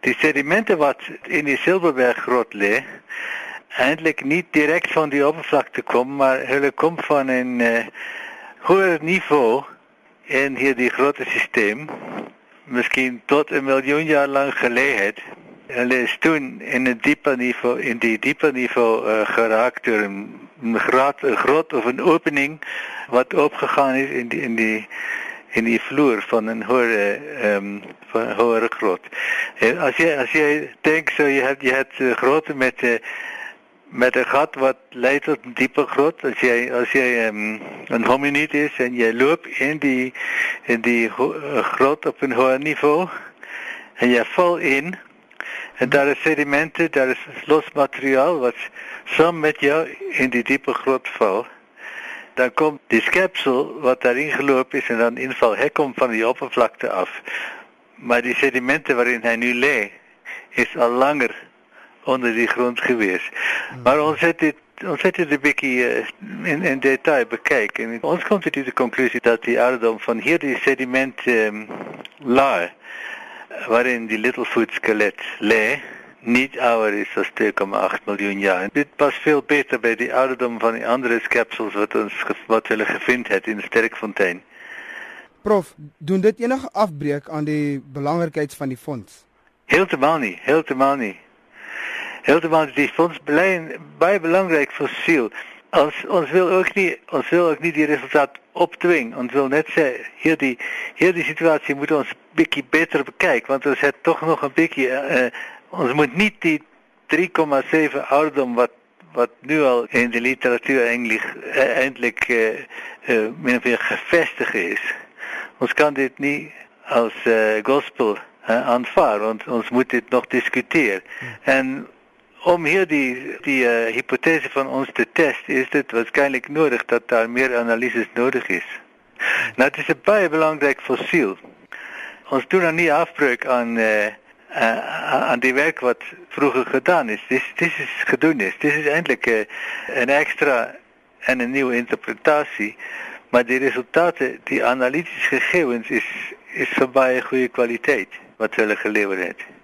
Die sedimenten wat in die Silverberggrot lê, eintlik nie direk van die oppervlakte kom, maar hulle kom van 'n uh, hoër niveau in hierdie grote stelsel, miskien tot 'n miljoen jaar lank gelê het. Hulle is toen in 'n dieper niveau in die dieper niveau uh, geraak deur 'n groot 'n groot of 'n opening wat opgegaan is in die in die in die vloer van 'n hoë ehm um, van 'n hoë grot. En as jy as jy dink so jy het jy het uh, grote met uh, met 'n gat wat lei tot 'n diepe grot as jy as jy um, 'n hominid is en jy loop in die in die uh, grot op 'n hoë niveau en jy val in en daar is sedimente daar is los materiaal wat saam met jou in die diepe grot val dan kom die skepsel wat daarin geloop is en dan inval hy kom van die oppervlakte af maar die sedimente waarin hy nu lê is al langer onder die grond gewees. Hmm. Maar ons het dit ons het dit 'n bietjie uh, in in detail bekyk en ons kom tot die konklusie dat die aardom van hierdie sediment um, laag waarin die Littlefoot skelet lê niet ouder is as 2,8 miljoen jaar. Dit pas veel beter bij die ouderdom van die andere skepsels wat ons wat hulle gevind het in Sterkfontein. Prof, doen dit enige afbreek aan die belangrikheid van die fonds? Heeltemal nie, heeltemal nie. Heeltemal die fonds bly baie belangrik fossiel. Als ons wil ook nie ons wil ook nie die resultaat opdwing. Ons wil net sê hier die hier die situasie moet ons bietjie beter bekyk want ons het tog nog 'n bietjie uh, ons moet nie die 3,7 ouderdom wat wat nu al in die literatuur eintlik uh, eintlik uh, uh, min of meer gevestig is. Ons kan dit nie als uh, gospel uh, aanvaar want ons moet dit nog. Hmm. En om hier die die uh, hypothese van ons te test is dit waarskynlik nodig dat daar meer analises nodig is. Nou dit is 'n baie belangrijk fossiel. Ons doen dan nie afbreuk aan uh, aan die werk wat vroeger gedaan is. Dis is is. Dis is eintlik 'n uh, 'n extra en 'n nuwe interpretasie, maar die resultate, die analitiese gegevens is is van baie goeie kwaliteit wat hulle gelewer het.